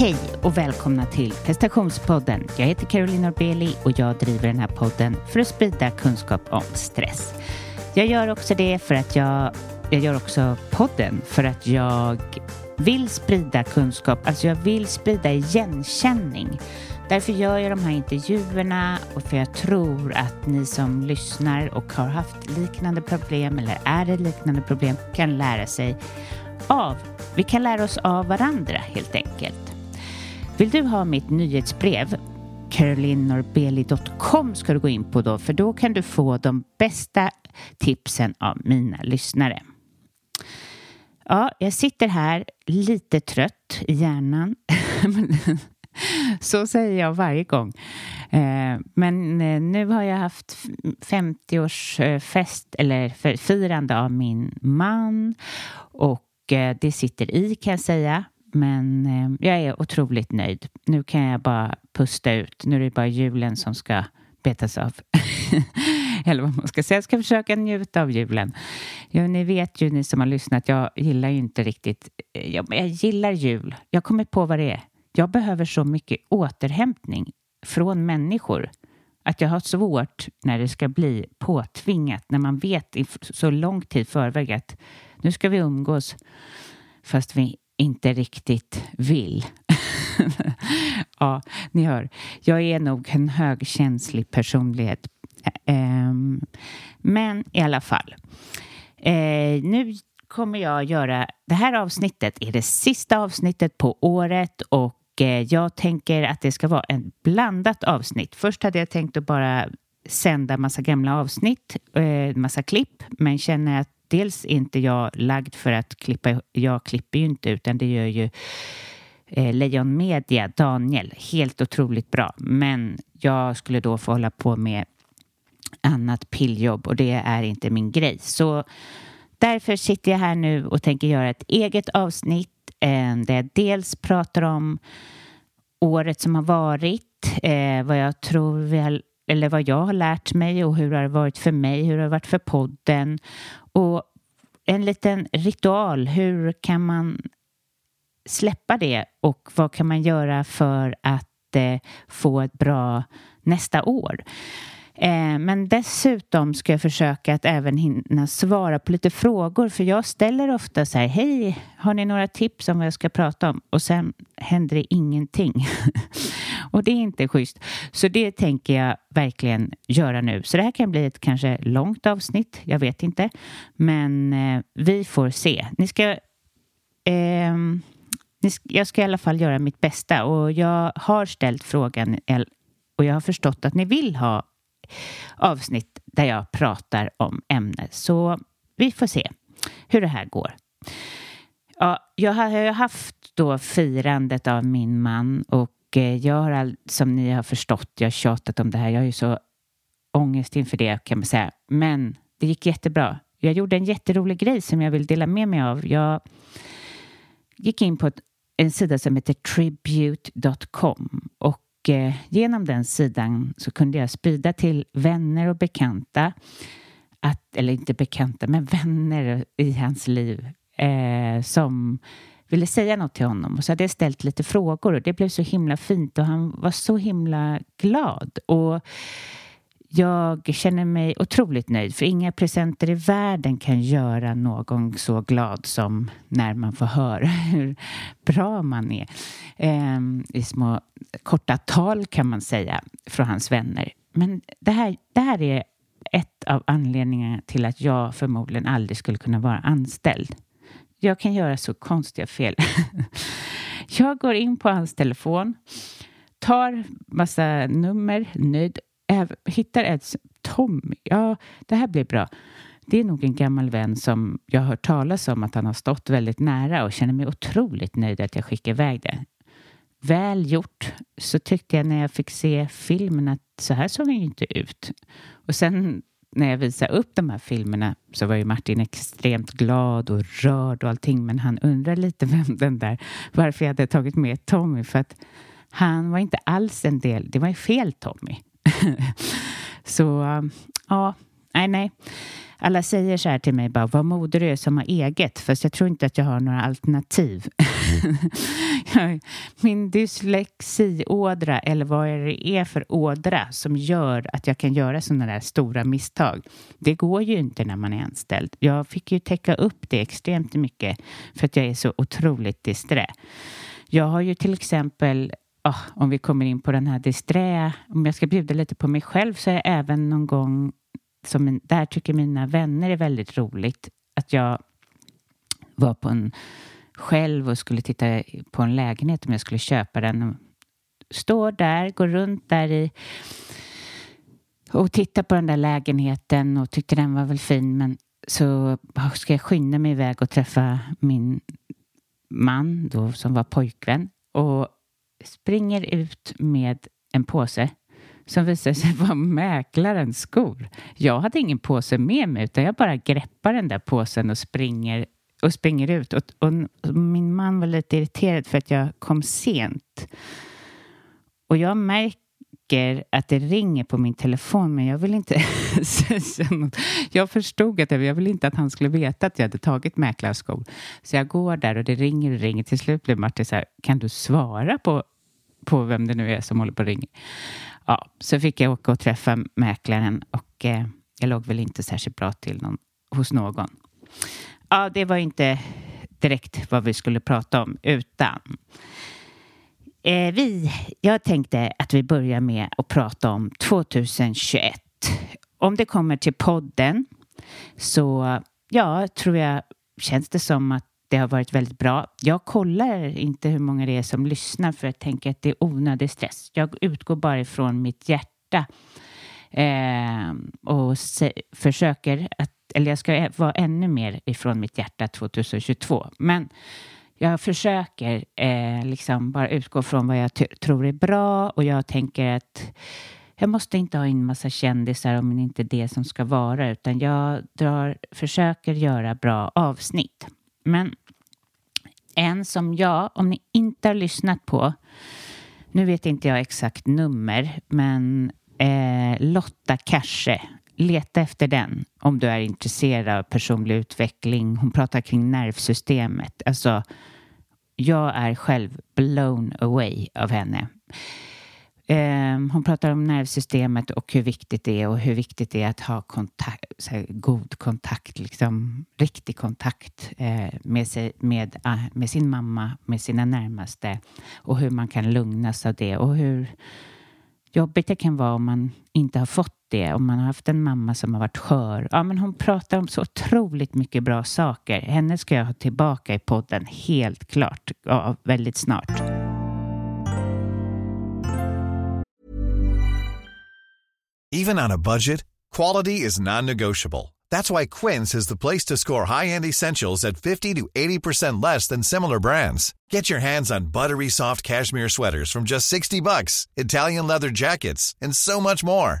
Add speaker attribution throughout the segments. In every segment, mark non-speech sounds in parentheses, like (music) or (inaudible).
Speaker 1: Hej och välkomna till prestationspodden. Jag heter Caroline Norbeli och jag driver den här podden för att sprida kunskap om stress. Jag gör också det för att jag, jag gör också podden för att jag vill sprida kunskap, alltså jag vill sprida igenkänning. Därför gör jag de här intervjuerna och för jag tror att ni som lyssnar och har haft liknande problem eller är i liknande problem kan lära sig av. Vi kan lära oss av varandra helt enkelt. Vill du ha mitt nyhetsbrev carolinnorbeli.com ska du gå in på då för då kan du få de bästa tipsen av mina lyssnare. Ja, jag sitter här lite trött i hjärnan. (laughs) Så säger jag varje gång. Eh, men eh, nu har jag haft 50-årsfest eller firande av min man och eh, det sitter i kan jag säga. Men eh, jag är otroligt nöjd. Nu kan jag bara pusta ut. Nu är det bara julen som ska betas av. (laughs) Eller vad man ska säga. Jag ska försöka njuta av julen. Ja, ni vet ju, ni som har lyssnat, jag gillar ju inte riktigt... Eh, jag, jag gillar jul. Jag kommer på vad det är. Jag behöver så mycket återhämtning från människor att jag har svårt när det ska bli påtvingat, när man vet i så lång tid förväg att nu ska vi umgås fast vi inte riktigt vill. (laughs) ja, ni hör, jag är nog en högkänslig personlighet. Ehm, men i alla fall. Eh, nu kommer jag göra... Det här avsnittet är det sista avsnittet på året och eh, jag tänker att det ska vara ett blandat avsnitt. Först hade jag tänkt att bara sända massa gamla avsnitt, eh, massa klipp, men känner att dels inte jag lagd för att klippa. Jag klipper ju inte, utan det gör ju eh, Lejon Media, Daniel, helt otroligt bra. Men jag skulle då få hålla på med annat pilljobb och det är inte min grej. Så därför sitter jag här nu och tänker göra ett eget avsnitt eh, där jag dels pratar om året som har varit, eh, vad jag tror vi har, eller vad jag har lärt mig och hur det har varit för mig, hur det har varit för podden och en liten ritual. Hur kan man släppa det och vad kan man göra för att eh, få ett bra nästa år? Eh, men dessutom ska jag försöka att även hinna svara på lite frågor för jag ställer ofta så här, hej, har ni några tips om vad jag ska prata om? Och sen händer det ingenting. (laughs) och det är inte schysst. Så det tänker jag verkligen göra nu. Så det här kan bli ett kanske långt avsnitt, jag vet inte. Men eh, vi får se. Ni ska eh, jag ska i alla fall göra mitt bästa och jag har ställt frågan och jag har förstått att ni vill ha avsnitt där jag pratar om ämnet. Så vi får se hur det här går. Ja, jag har ju haft då firandet av min man och eh, jag har, all, som ni har förstått, jag har tjatat om det här. Jag har ju så ångest inför det kan man säga. Men det gick jättebra. Jag gjorde en jätterolig grej som jag vill dela med mig av. Jag gick in på en sida som heter tribute.com och eh, genom den sidan så kunde jag sprida till vänner och bekanta, att, eller inte bekanta, men vänner i hans liv eh, som ville säga något till honom. Och så hade jag ställt lite frågor och det blev så himla fint och han var så himla glad. Och jag känner mig otroligt nöjd för inga presenter i världen kan göra någon så glad som när man får höra hur bra man är. Ehm, I små korta tal kan man säga från hans vänner. Men det här, det här är ett av anledningarna till att jag förmodligen aldrig skulle kunna vara anställd. Jag kan göra så konstiga fel. (laughs) jag går in på hans telefon, tar massa nummer, nöjd hittar ett Tommy. Ja, det här blir bra. Det är nog en gammal vän som jag har hört talas om att han har stått väldigt nära och känner mig otroligt nöjd att jag skickar iväg det. Väl gjort, så tyckte jag när jag fick se filmen att så här såg den ju inte ut. Och sen när jag visade upp de här filmerna så var ju Martin extremt glad och rörd och allting men han undrar lite (laughs) vem den där, varför jag hade tagit med Tommy för att han var inte alls en del, det var ju fel Tommy. (laughs) så um, ja, nej, nej. alla säger så här till mig, bara, vad moder du är som har eget, fast jag tror inte att jag har några alternativ. (laughs) Min dyslexiådra, eller vad det är för ådra som gör att jag kan göra sådana där stora misstag, det går ju inte när man är anställd. Jag fick ju täcka upp det extremt mycket för att jag är så otroligt disträ. Jag har ju till exempel Oh, om vi kommer in på den här disträ, om jag ska bjuda lite på mig själv så är jag även någon gång som en, där tycker mina vänner är väldigt roligt att jag var på en själv och skulle titta på en lägenhet om jag skulle köpa den. Står där, går runt där i och tittar på den där lägenheten och tyckte den var väl fin men så ska jag skynda mig iväg och träffa min man då som var pojkvän och springer ut med en påse som visade sig (laughs) vara mäklarens skor. Jag hade ingen påse med mig utan jag bara greppar den där påsen och springer och springer ut. Och, och, och, min man var lite irriterad för att jag kom sent. Och jag märker att det ringer på min telefon men jag vill inte (laughs) säga något. Jag förstod att jag, jag ville inte att han skulle veta att jag hade tagit mäklarskor. Så jag går där och det ringer och ringer. Till slut blir Martin så här, kan du svara på, på vem det nu är som håller på och ringer? Ja, så fick jag åka och träffa mäklaren och eh, jag låg väl inte särskilt bra till någon, hos någon. Ja, det var inte direkt vad vi skulle prata om, utan eh, vi, jag tänkte att vi börjar med att prata om 2021. Om det kommer till podden så ja, tror jag, känns det som att det har varit väldigt bra. Jag kollar inte hur många det är som lyssnar för jag tänker att det är onödig stress. Jag utgår bara ifrån mitt hjärta eh, och se, försöker att, eller jag ska vara ännu mer ifrån mitt hjärta 2022. Men jag försöker eh, liksom bara utgå från vad jag tror är bra och jag tänker att jag måste inte ha in massa kändisar om det inte är det som ska vara utan jag drar, försöker göra bra avsnitt. Men en som jag, om ni inte har lyssnat på, nu vet inte jag exakt nummer, men eh, Lotta Kasche, leta efter den om du är intresserad av personlig utveckling. Hon pratar kring nervsystemet. Alltså, jag är själv blown away av henne. Ehm, hon pratar om nervsystemet och hur viktigt det är och hur viktigt det är att ha kontakt, här, god kontakt, liksom riktig kontakt eh, med, sig, med, ah, med sin mamma, med sina närmaste och hur man kan lugnas av det och hur jobbigt det kan vara om man inte har fått det, om man har haft en mamma som har varit skör. Ja, men hon pratar om så otroligt mycket bra saker. Henne ska jag ha tillbaka i podden, helt klart, ja, väldigt snart.
Speaker 2: Even on a budget, quality is non-negotiable. That's why Quince is the place to score high-end essentials at 50 to 80% less than similar brands. Get your hands on buttery soft cashmere sweaters from just 60 bucks, Italian leather jackets, and so much more.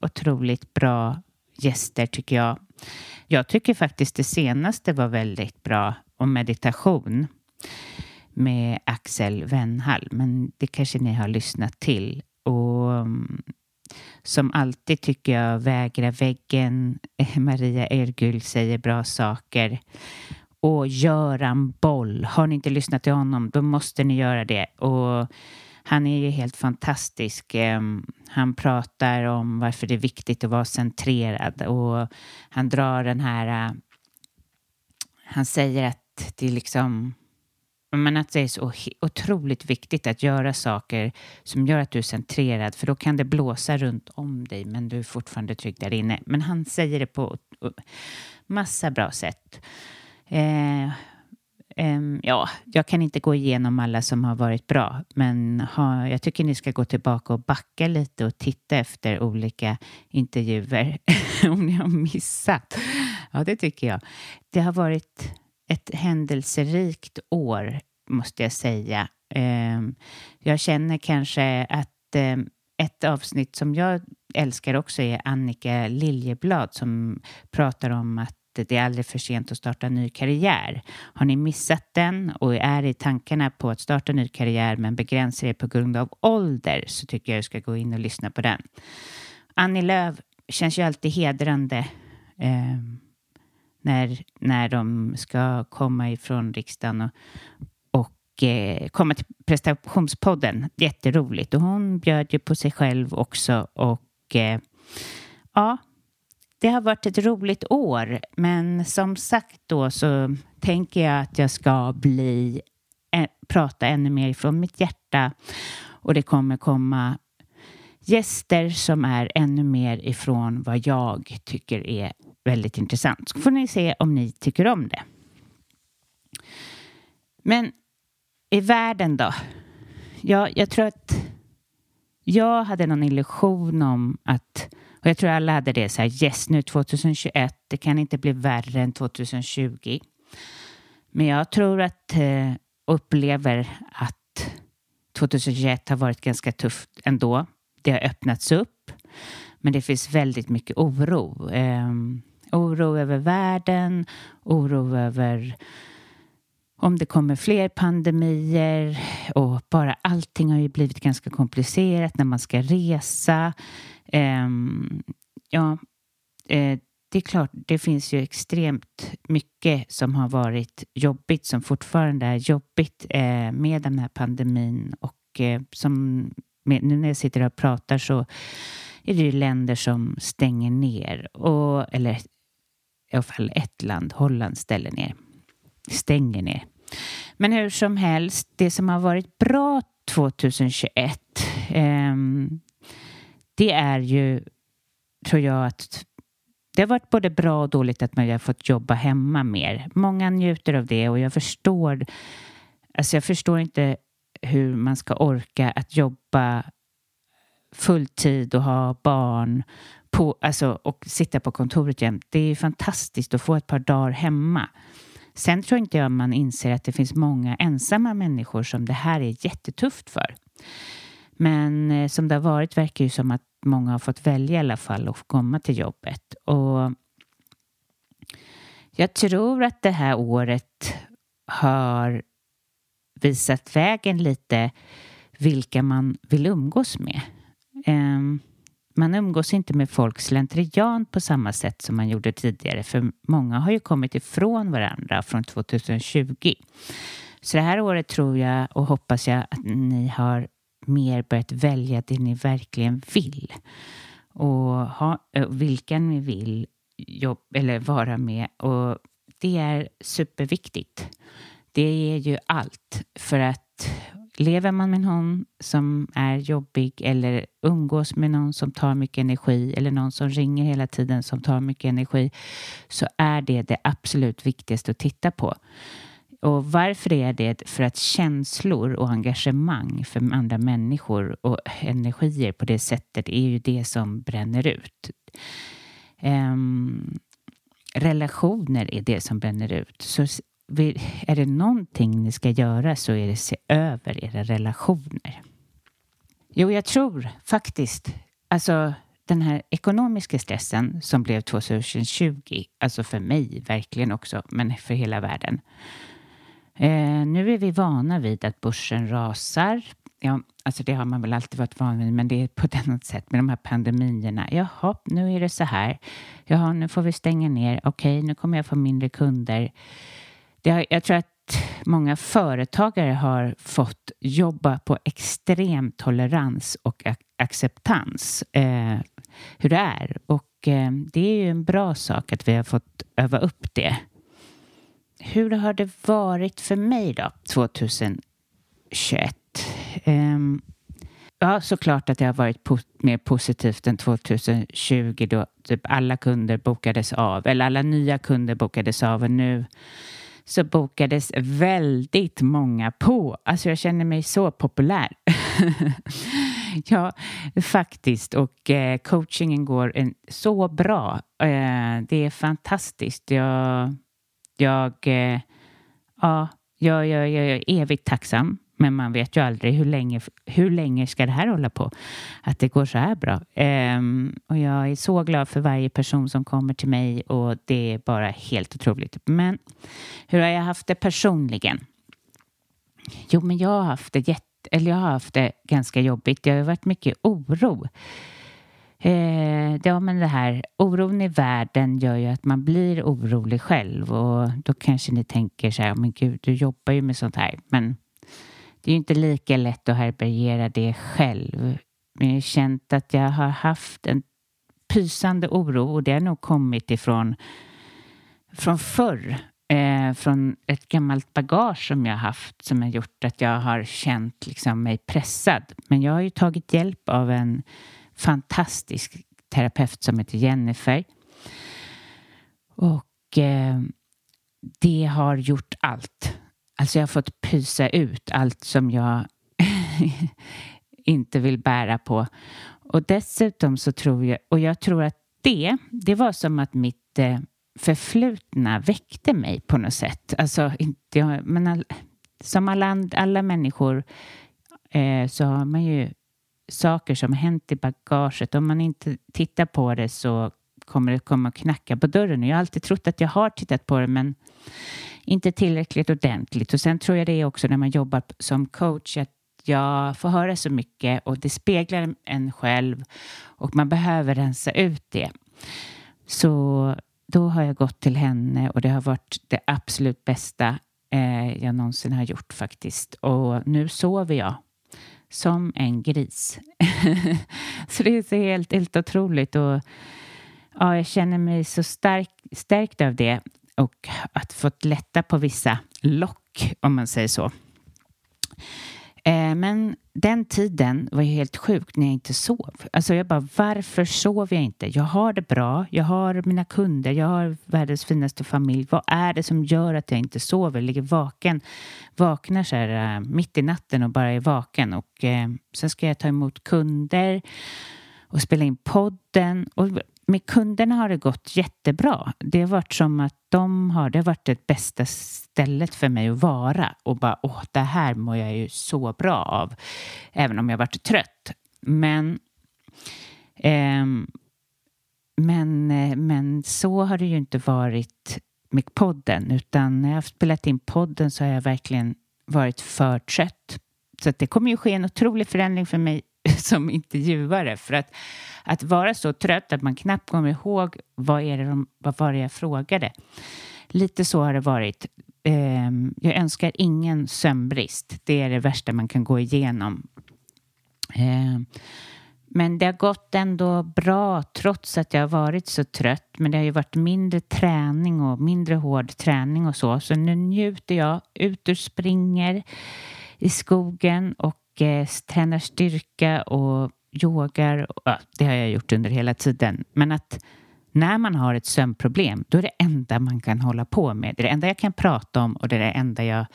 Speaker 1: otroligt bra gäster tycker jag. Jag tycker faktiskt det senaste var väldigt bra om meditation med Axel Wennhall, men det kanske ni har lyssnat till. Och mm, som alltid tycker jag Vägra väggen, eh, Maria Ergul säger bra saker. Och Göran Boll, har ni inte lyssnat till honom då måste ni göra det. Och han är ju helt fantastisk. Ehm, han pratar om varför det är viktigt att vara centrerad och han drar den här... Äh, han säger att det är liksom men att det är så otroligt viktigt att göra saker som gör att du är centrerad för då kan det blåsa runt om dig men du är fortfarande trygg där inne. Men han säger det på massa bra sätt. Eh, Ehm, ja, jag kan inte gå igenom alla som har varit bra men ha, jag tycker ni ska gå tillbaka och backa lite och titta efter olika intervjuer (laughs) om ni har missat. Ja, det tycker jag. Det har varit ett händelserikt år, måste jag säga. Ehm, jag känner kanske att ehm, ett avsnitt som jag älskar också är Annika Liljeblad som pratar om att det är aldrig för sent att starta en ny karriär. Har ni missat den och är i tankarna på att starta en ny karriär men begränsar er på grund av ålder så tycker jag du ska gå in och lyssna på den. Annie Lööf känns ju alltid hedrande. Eh, när, när de ska komma ifrån riksdagen och, och eh, komma till prestationspodden. Jätteroligt. Och hon bjöd ju på sig själv också och eh, ja, det har varit ett roligt år. Men som sagt då så tänker jag att jag ska bli prata ännu mer från mitt hjärta och det kommer komma gäster som är ännu mer ifrån vad jag tycker är väldigt intressant. Så får ni se om ni tycker om det. Men i världen då? Ja, jag tror att jag hade någon illusion om att, och jag tror alla hade det så här, yes nu 2021, det kan inte bli värre än 2020. Men jag tror att, eh, upplever att 2021 har varit ganska tufft ändå. Det har öppnats upp, men det finns väldigt mycket oro. Um, Oro över världen, oro över om det kommer fler pandemier och bara allting har ju blivit ganska komplicerat när man ska resa. Ehm, ja, eh, det är klart, det finns ju extremt mycket som har varit jobbigt som fortfarande är jobbigt eh, med den här pandemin och eh, som med, nu när jag sitter och pratar så är det ju länder som stänger ner och, eller i alla fall ett land, Holland, ställer ner, stänger ner. Men hur som helst, det som har varit bra 2021 eh, det är ju, tror jag, att det har varit både bra och dåligt att man har fått jobba hemma mer. Många njuter av det och jag förstår, alltså jag förstår inte hur man ska orka att jobba fulltid och ha barn på, alltså, och sitta på kontoret jämt. Det är fantastiskt att få ett par dagar hemma. Sen tror inte jag man inser att det finns många ensamma människor som det här är jättetufft för. Men eh, som det har varit verkar det som att många har fått välja i alla fall att komma till jobbet. Och jag tror att det här året har visat vägen lite vilka man vill umgås med. Ehm, man umgås inte med folk slentrian på samma sätt som man gjorde tidigare för många har ju kommit ifrån varandra från 2020. Så det här året tror jag och hoppas jag att ni har mer börjat välja det ni verkligen vill och ha, vilka ni vill jobb, eller vara med och det är superviktigt. Det är ju allt för att lever man med någon som är jobbig eller umgås med någon som tar mycket energi eller någon som ringer hela tiden som tar mycket energi så är det det absolut viktigaste att titta på. Och varför är det? För att känslor och engagemang för andra människor och energier på det sättet är ju det som bränner ut. Um, relationer är det som bränner ut. Så är det någonting ni ska göra så är det se över era relationer. Jo, jag tror faktiskt, alltså den här ekonomiska stressen som blev 2020, alltså för mig verkligen också, men för hela världen. Eh, nu är vi vana vid att börsen rasar. Ja, alltså det har man väl alltid varit van vid, men det är på ett (laughs) annat sätt med de här pandemierna. Jaha, nu är det så här. Jaha, nu får vi stänga ner. Okej, nu kommer jag få mindre kunder. Det har, jag tror att många företagare har fått jobba på extrem tolerans och acceptans eh, hur det är. Och eh, det är ju en bra sak att vi har fått öva upp det. Hur har det varit för mig då, 2021? Um, ehm, ja, såklart att det har varit po mer positivt än 2020 då typ alla kunder bokades av, eller alla nya kunder bokades av och nu så bokades väldigt många på. Alltså jag känner mig så populär. (laughs) ja, faktiskt. Och eh, coachingen går en, så bra. Eh, det är fantastiskt. Jag, jag, eh, ja, jag, jag, jag är evigt tacksam men man vet ju aldrig hur länge, hur länge ska det här hålla på? Att det går så här bra. Um, och jag är så glad för varje person som kommer till mig och det är bara helt otroligt. Men hur har jag haft det personligen? Jo, men jag har haft det jätte, eller jag har haft det ganska jobbigt. Det har varit mycket oro. Eh, ja, men det här oron i världen gör ju att man blir orolig själv och då kanske ni tänker så här, men gud, du jobbar ju med sånt här. Men det är ju inte lika lätt att härbärgera det själv. Men jag har känt att jag har haft en pysande oro och det har nog kommit ifrån från förr. Eh, från ett gammalt bagage som jag har haft som har gjort att jag har känt liksom, mig pressad. Men jag har ju tagit hjälp av en fantastisk terapeut som heter Jennifer. Och eh, det har gjort allt. Alltså jag har fått pysa ut allt som jag (laughs) inte vill bära på. Och dessutom så tror jag, och jag tror att det, det var som att mitt eh, förflutna väckte mig på något sätt. Alltså, inte, men all, som alla, alla människor eh, så har man ju saker som hänt i bagaget. Om man inte tittar på det så kommer det komma och knacka på dörren. Jag har alltid trott att jag har tittat på det men inte tillräckligt ordentligt. Och sen tror jag det är också när man jobbar som coach att jag får höra så mycket och det speglar en själv och man behöver rensa ut det. Så då har jag gått till henne och det har varit det absolut bästa eh, jag någonsin har gjort faktiskt. Och nu sover jag som en gris. (laughs) så det är så helt, helt otroligt och ja, jag känner mig så stark, stärkt av det och att fått lätta på vissa lock, om man säger så. Eh, men den tiden var ju helt sjuk när jag inte sov. Alltså jag bara, varför sov jag inte? Jag har det bra, jag har mina kunder, jag har världens finaste familj. Vad är det som gör att jag inte sover? Ligger vaken, vaknar så här eh, mitt i natten och bara är vaken. Och eh, sen ska jag ta emot kunder och spela in podden. Och med kunderna har det gått jättebra. Det har varit som att de har, det har varit det bästa stället för mig att vara och bara åh, det här mår jag ju så bra av. Även om jag varit trött. Men ehm, eh, men, men så har det ju inte varit med podden utan när jag har spelat in podden så har jag verkligen varit för trött. Så det kommer ju ske en otrolig förändring för mig (laughs) som intervjuare. För att, att vara så trött att man knappt kommer ihåg vad, är det de, vad var det jag frågade. Lite så har det varit. Eh, jag önskar ingen sömnbrist. Det är det värsta man kan gå igenom. Eh, men det har gått ändå bra trots att jag har varit så trött. Men det har ju varit mindre träning och mindre hård träning och så. Så nu njuter jag, ut och springer i skogen och eh, tränar styrka och yogar. Ja, det har jag gjort under hela tiden. Men att när man har ett sömnproblem, då är det enda man kan hålla på med. Det är det enda jag kan prata om och det är det enda jag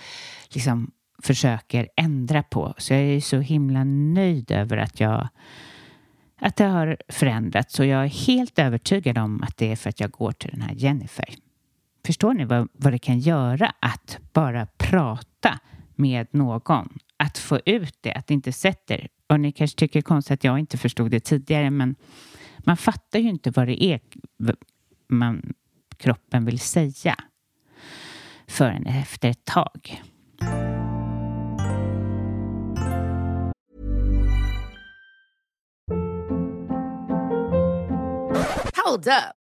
Speaker 1: liksom försöker ändra på. Så jag är så himla nöjd över att jag att det har förändrats och jag är helt övertygad om att det är för att jag går till den här Jennifer. Förstår ni vad, vad det kan göra att bara prata med någon? Att få ut det, att det inte sätter. Och ni kanske tycker det är konstigt att jag inte förstod det tidigare, men man fattar ju inte vad det är man, kroppen vill säga förrän efter ett tag.
Speaker 3: Hold up.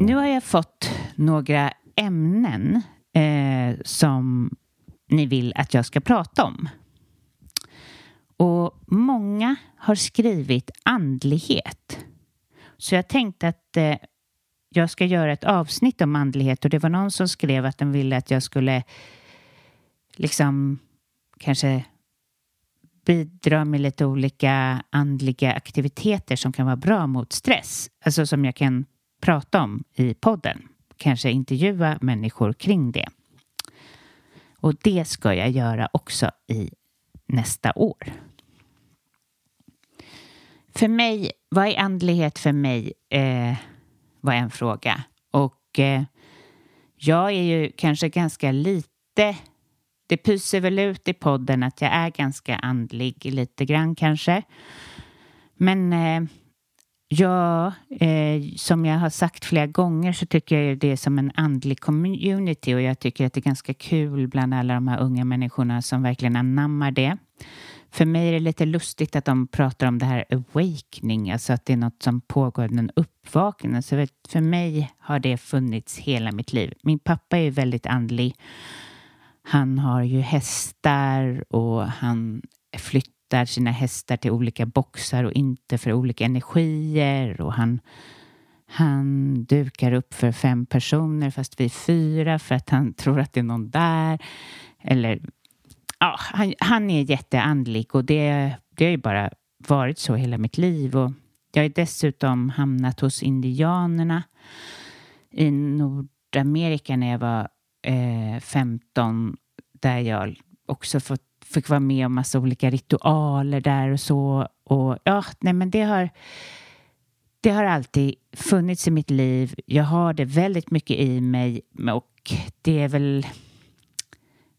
Speaker 1: Nu har jag fått några ämnen eh, som ni vill att jag ska prata om. Och många har skrivit andlighet. Så jag tänkte att eh, jag ska göra ett avsnitt om andlighet och det var någon som skrev att den ville att jag skulle liksom kanske bidra med lite olika andliga aktiviteter som kan vara bra mot stress. Alltså som jag kan prata om i podden. Kanske intervjua människor kring det. Och det ska jag göra också i nästa år. För mig, vad är andlighet för mig? Eh, var en fråga. Och eh, jag är ju kanske ganska lite det pyser väl ut i podden att jag är ganska andlig, lite grann kanske. Men eh, ja, eh, som jag har sagt flera gånger så tycker jag det är som en andlig community och jag tycker att det är ganska kul bland alla de här unga människorna som verkligen anammar det. För mig är det lite lustigt att de pratar om det här awakening, alltså att det är något som pågår, en uppvaknande. Så för mig har det funnits hela mitt liv. Min pappa är väldigt andlig. Han har ju hästar och han flyttar sina hästar till olika boxar och inte för olika energier och han, han dukar upp för fem personer fast vi är fyra för att han tror att det är någon där. Eller ja, han, han är jätteandlig och det, det har ju bara varit så hela mitt liv. Och jag har dessutom hamnat hos indianerna i Nordamerika när jag var eh, 15 där jag också fått, fick vara med om massa olika ritualer där och så. Och ja, nej men det har det har alltid funnits i mitt liv. Jag har det väldigt mycket i mig och det är väl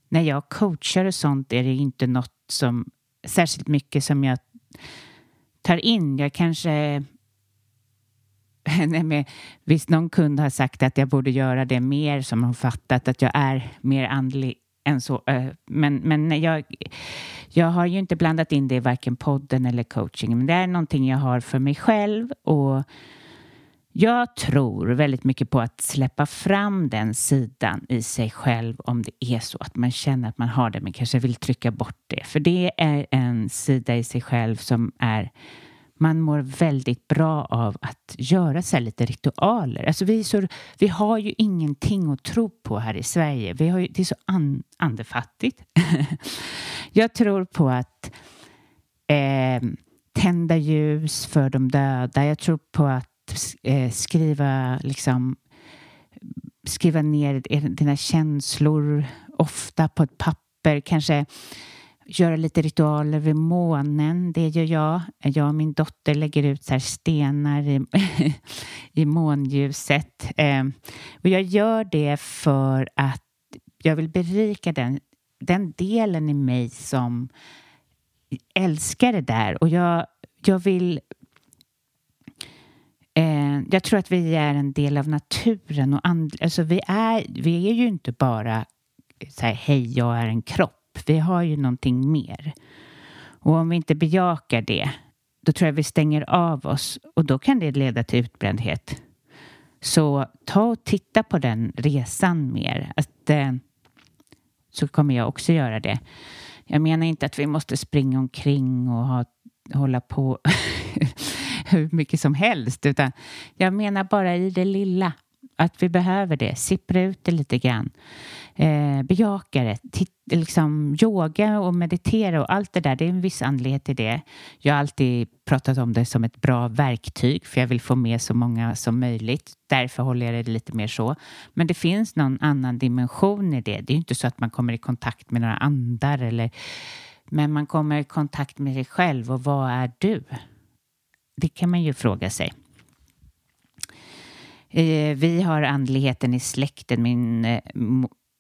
Speaker 1: när jag coachar och sånt är det inte något som särskilt mycket som jag tar in. Jag kanske (laughs) Nej, men, visst, någon kund har sagt att jag borde göra det mer som har fattat att jag är mer andlig än så. Eh, men, men jag, jag har ju inte blandat in det i varken podden eller coaching. Men det är någonting jag har för mig själv och jag tror väldigt mycket på att släppa fram den sidan i sig själv om det är så att man känner att man har det men kanske vill trycka bort det. För det är en sida i sig själv som är man mår väldigt bra av att göra så lite ritualer. Alltså vi, så, vi har ju ingenting att tro på här i Sverige. Vi har ju, det är så an, andefattigt. (laughs) Jag tror på att eh, tända ljus för de döda. Jag tror på att eh, skriva, liksom, skriva ner dina känslor ofta på ett papper. Kanske göra lite ritualer vid månen. Det gör jag. Jag och min dotter lägger ut så stenar i, (laughs) i månljuset. Eh, och jag gör det för att jag vill berika den, den delen i mig som älskar det där. Och jag, jag vill... Eh, jag tror att vi är en del av naturen. och and, alltså vi, är, vi är ju inte bara så här, hej, jag är en kropp vi har ju någonting mer. Och om vi inte bejakar det, då tror jag vi stänger av oss och då kan det leda till utbrändhet. Så ta och titta på den resan mer. Att, eh, så kommer jag också göra det. Jag menar inte att vi måste springa omkring och ha, hålla på (laughs) hur mycket som helst, utan jag menar bara i det lilla. Att vi behöver det. Sippra ut det lite grann. Eh, bejaka det. Titt, liksom, yoga och meditera och allt det där. Det är en viss andlighet i det. Jag har alltid pratat om det som ett bra verktyg för jag vill få med så många som möjligt. Därför håller jag det lite mer så. Men det finns någon annan dimension i det. Det är inte så att man kommer i kontakt med några andar eller men man kommer i kontakt med sig själv och vad är du? Det kan man ju fråga sig. Eh, vi har andligheten i släkten. Min, eh,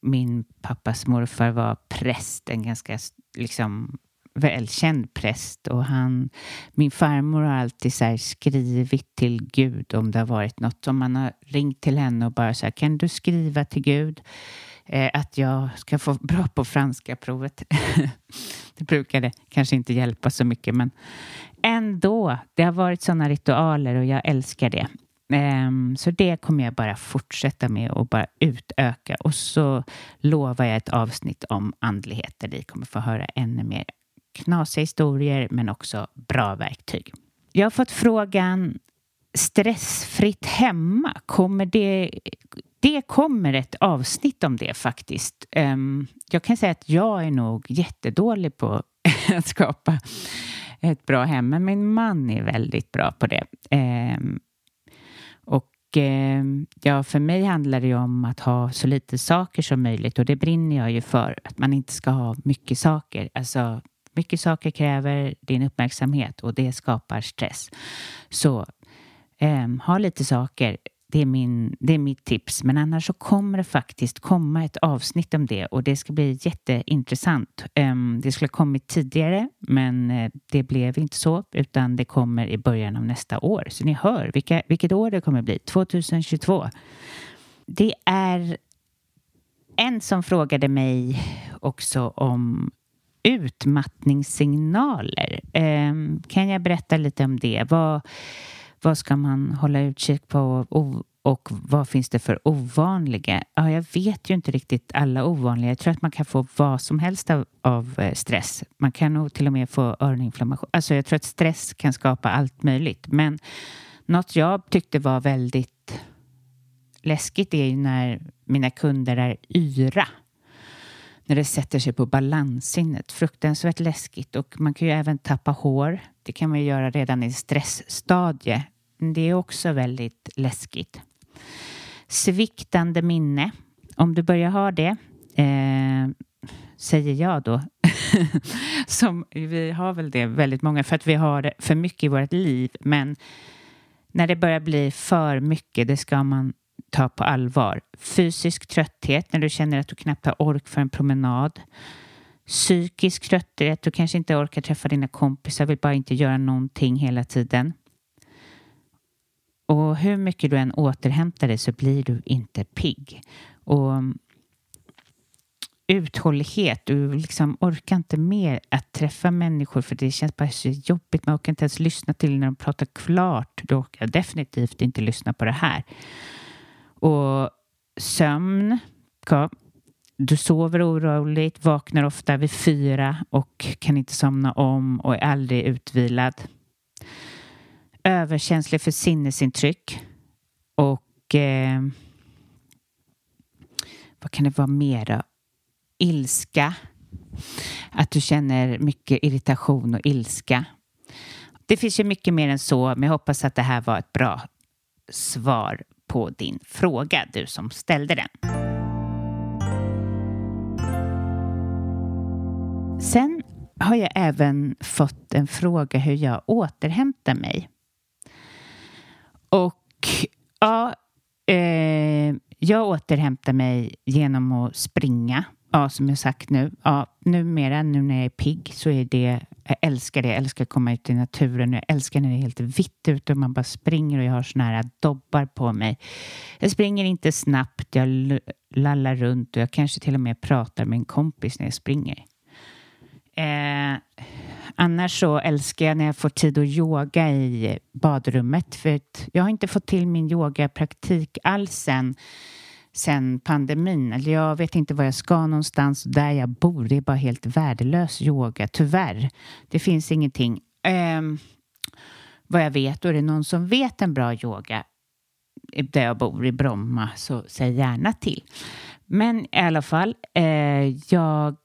Speaker 1: min pappas morfar var präst, en ganska liksom välkänd präst och han, min farmor har alltid så skrivit till Gud om det har varit något. Om man har ringt till henne och bara så här, kan du skriva till Gud eh, att jag ska få (laughs) bra på franska provet? (laughs) det brukade kanske inte hjälpa så mycket men ändå, det har varit sådana ritualer och jag älskar det. Um, så det kommer jag bara fortsätta med och bara utöka. Och så lovar jag ett avsnitt om andlighet där ni kommer få höra ännu mer knasiga historier men också bra verktyg. Jag har fått frågan stressfritt hemma. Kommer det, det kommer ett avsnitt om det faktiskt. Um, jag kan säga att jag är nog jättedålig på (laughs) att skapa ett bra hem, men min man är väldigt bra på det. Um, Eh, ja, för mig handlar det ju om att ha så lite saker som möjligt och det brinner jag ju för. Att man inte ska ha mycket saker. Alltså, mycket saker kräver din uppmärksamhet och det skapar stress. Så eh, ha lite saker det är, min, det är mitt tips. Men annars så kommer det faktiskt komma ett avsnitt om det och det ska bli jätteintressant. Ehm, det skulle ha kommit tidigare, men eh, det blev inte så, utan det kommer i början av nästa år. Så ni hör vilka, vilket år det kommer bli, 2022. Det är en som frågade mig också om utmattningssignaler. Ehm, kan jag berätta lite om det? Vad vad ska man hålla utkik på och vad finns det för ovanliga? Ja, jag vet ju inte riktigt alla ovanliga. Jag tror att man kan få vad som helst av, av eh, stress. Man kan nog till och med få öroninflammation. Alltså jag tror att stress kan skapa allt möjligt. Men något jag tyckte var väldigt läskigt är ju när mina kunder är yra. När det sätter sig på balanssinnet. Fruktansvärt läskigt. Och man kan ju även tappa hår. Det kan man ju göra redan i stressstadie. Det är också väldigt läskigt. Sviktande minne. Om du börjar ha det, eh, säger jag då, (laughs) som vi har väl det väldigt många för att vi har det för mycket i vårt liv. Men när det börjar bli för mycket, det ska man ta på allvar. Fysisk trötthet när du känner att du knappt har ork för en promenad. Psykisk trötthet, du kanske inte orkar träffa dina kompisar, vill bara inte göra någonting hela tiden. Och hur mycket du än återhämtar dig så blir du inte pigg. Och mm, uthållighet, du liksom orkar inte mer att träffa människor för det känns bara så jobbigt. Man orkar inte ens lyssna till när de pratar klart. Du orkar definitivt inte lyssna på det här. Och sömn. Du sover oroligt, vaknar ofta vid fyra och kan inte somna om och är aldrig utvilad. överkänslig för sinnesintryck och eh, vad kan det vara mer då? Ilska. Att du känner mycket irritation och ilska. Det finns ju mycket mer än så, men jag hoppas att det här var ett bra svar på din fråga, du som ställde den. Sen har jag även fått en fråga hur jag återhämtar mig. Och ja, eh, jag återhämtar mig genom att springa. Ja, som jag sagt nu. Ja, numera, nu när jag är pigg, så är det... Jag älskar det. Jag älskar att komma ut i naturen. Jag älskar när det är helt vitt ute och man bara springer och jag har såna här dobbar på mig. Jag springer inte snabbt. Jag lallar runt och jag kanske till och med pratar med en kompis när jag springer. Eh, annars så älskar jag när jag får tid att yoga i badrummet för att jag har inte fått till min yogapraktik alls sen, sen pandemin. Eller jag vet inte var jag ska någonstans. Där jag bor, det är bara helt värdelös yoga, tyvärr. Det finns ingenting. Eh, vad jag vet, och är det någon som vet en bra yoga eh, där jag bor i Bromma så säg gärna till. Men i alla fall, eh, jag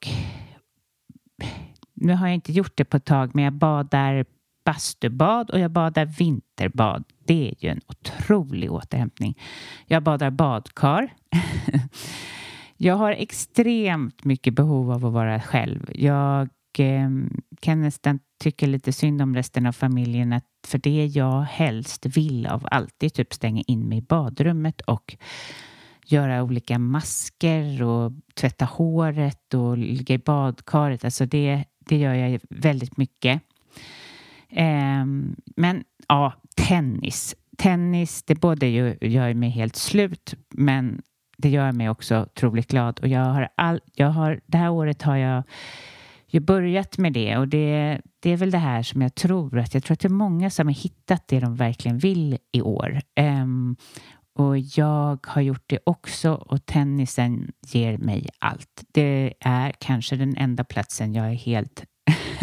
Speaker 1: nu har jag inte gjort det på ett tag, men jag badar bastubad och jag badar vinterbad. Det är ju en otrolig återhämtning. Jag badar badkar. (laughs) jag har extremt mycket behov av att vara själv. Jag eh, kan nästan tycka lite synd om resten av familjen att för det jag helst vill av allt är typ stänga in mig i badrummet och göra olika masker och tvätta håret och ligga i badkaret. Alltså det, det gör jag väldigt mycket. Ehm, men ja, tennis. Tennis, det både gör mig helt slut, men det gör mig också otroligt glad. Och jag har all, jag har, det här året har jag ju börjat med det och det, det är väl det här som jag tror att jag tror att det är många som har hittat det de verkligen vill i år. Um, och jag har gjort det också och tennisen ger mig allt. Det är kanske den enda platsen jag är helt,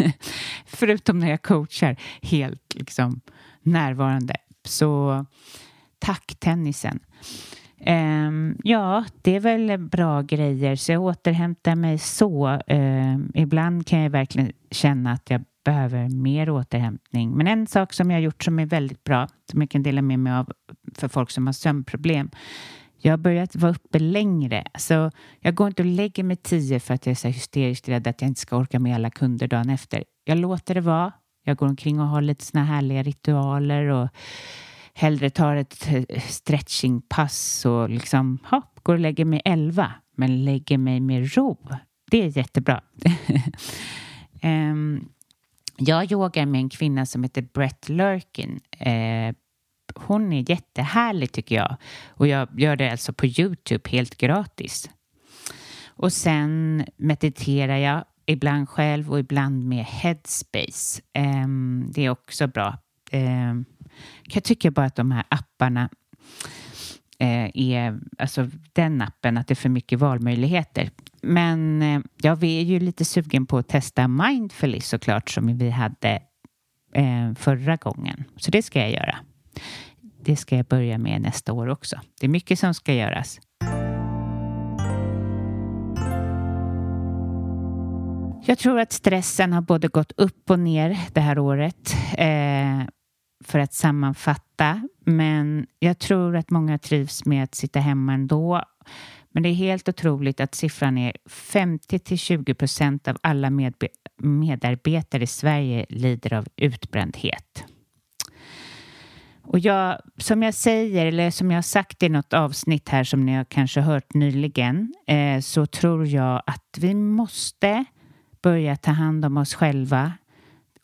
Speaker 1: (laughs) förutom när jag coachar, helt liksom närvarande. Så tack tennisen. Um, ja, det är väl bra grejer, så jag återhämtar mig så. Um, ibland kan jag verkligen känna att jag behöver mer återhämtning. Men en sak som jag har gjort som är väldigt bra, som jag kan dela med mig av för folk som har sömnproblem. Jag har börjat vara uppe längre. Så jag går inte och lägger mig tio för att jag är så hysteriskt rädd att jag inte ska orka med alla kunder dagen efter. Jag låter det vara. Jag går omkring och har lite såna härliga ritualer och hellre tar ett eh, stretchingpass och liksom hopp, går och lägger mig elva men lägger mig med ro. Det är jättebra. um, (laughs) jag yogar med en kvinna som heter Brett Lurkin. Eh, hon är jättehärlig tycker jag. Och jag gör det alltså på Youtube helt gratis. Och sen mediterar jag ibland själv och ibland med Headspace. Eh, det är också bra. Eh, jag tycker bara att de här apparna eh, Eh, är, alltså den appen, att det är för mycket valmöjligheter. Men eh, ja, vi är ju lite sugen på att testa Mindfully såklart som vi hade eh, förra gången. Så det ska jag göra. Det ska jag börja med nästa år också. Det är mycket som ska göras. Jag tror att stressen har både gått upp och ner det här året. Eh, för att sammanfatta. Men jag tror att många trivs med att sitta hemma ändå men det är helt otroligt att siffran är 50 till 20 procent av alla medarbetare i Sverige lider av utbrändhet. Och jag, som jag säger, eller som jag har sagt i något avsnitt här som ni har kanske hört nyligen, eh, så tror jag att vi måste börja ta hand om oss själva,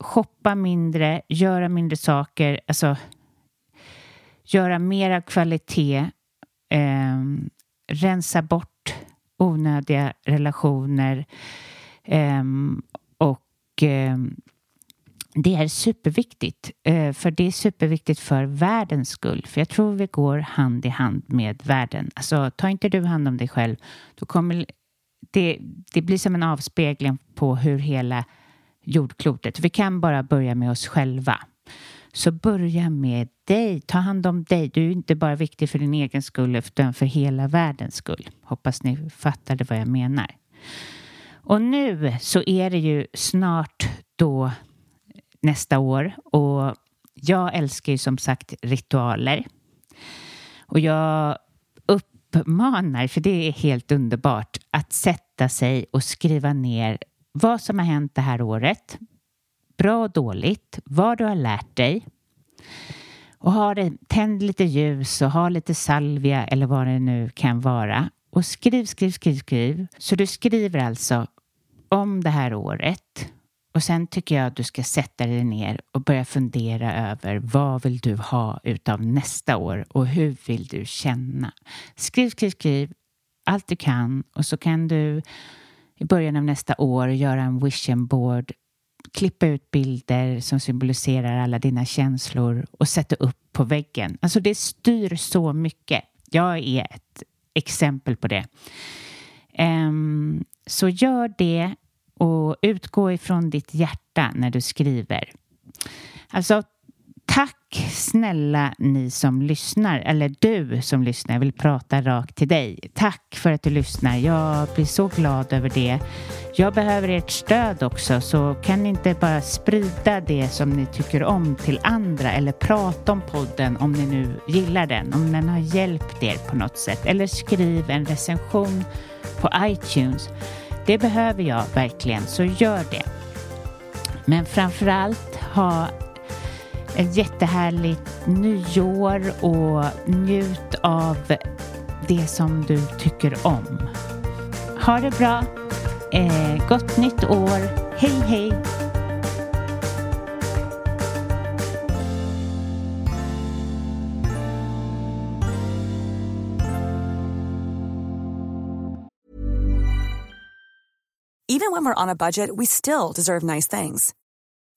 Speaker 1: shoppa mindre, göra mindre saker, alltså göra mera kvalitet, eh, rensa bort onödiga relationer eh, och eh, det är superviktigt, eh, för det är superviktigt för världens skull. För jag tror vi går hand i hand med världen. Alltså, tar inte du hand om dig själv, då kommer det, det blir som en avspegling på hur hela jordklotet... Vi kan bara börja med oss själva. Så börja med dig. Ta hand om dig. Du är inte bara viktig för din egen skull utan för hela världens skull. Hoppas ni fattade vad jag menar. Och nu så är det ju snart då nästa år och jag älskar ju som sagt ritualer. Och jag uppmanar, för det är helt underbart, att sätta sig och skriva ner vad som har hänt det här året. Bra och dåligt, vad du har lärt dig. Och ha det, tänd lite ljus och ha lite salvia eller vad det nu kan vara. Och skriv, skriv, skriv, skriv. Så du skriver alltså om det här året och sen tycker jag att du ska sätta dig ner och börja fundera över vad vill du ha utav nästa år och hur vill du känna? Skriv, skriv, skriv allt du kan och så kan du i början av nästa år göra en vision board klippa ut bilder som symboliserar alla dina känslor och sätta upp på väggen. Alltså det styr så mycket. Jag är ett exempel på det. Um, så gör det och utgå ifrån ditt hjärta när du skriver. Alltså, tack snälla ni som lyssnar, eller du som lyssnar, jag vill prata rakt till dig. Tack för att du lyssnar. Jag blir så glad över det. Jag behöver ert stöd också, så kan ni inte bara sprida det som ni tycker om till andra eller prata om podden om ni nu gillar den, om den har hjälpt er på något sätt. Eller skriv en recension på iTunes. Det behöver jag verkligen, så gör det. Men framförallt ha ett jättehärligt nyår och njut av det som du tycker om. Ha det bra. Eh, gott nytt år. Hej, hej.
Speaker 4: Even when we're on a budget, we still deserve nice things.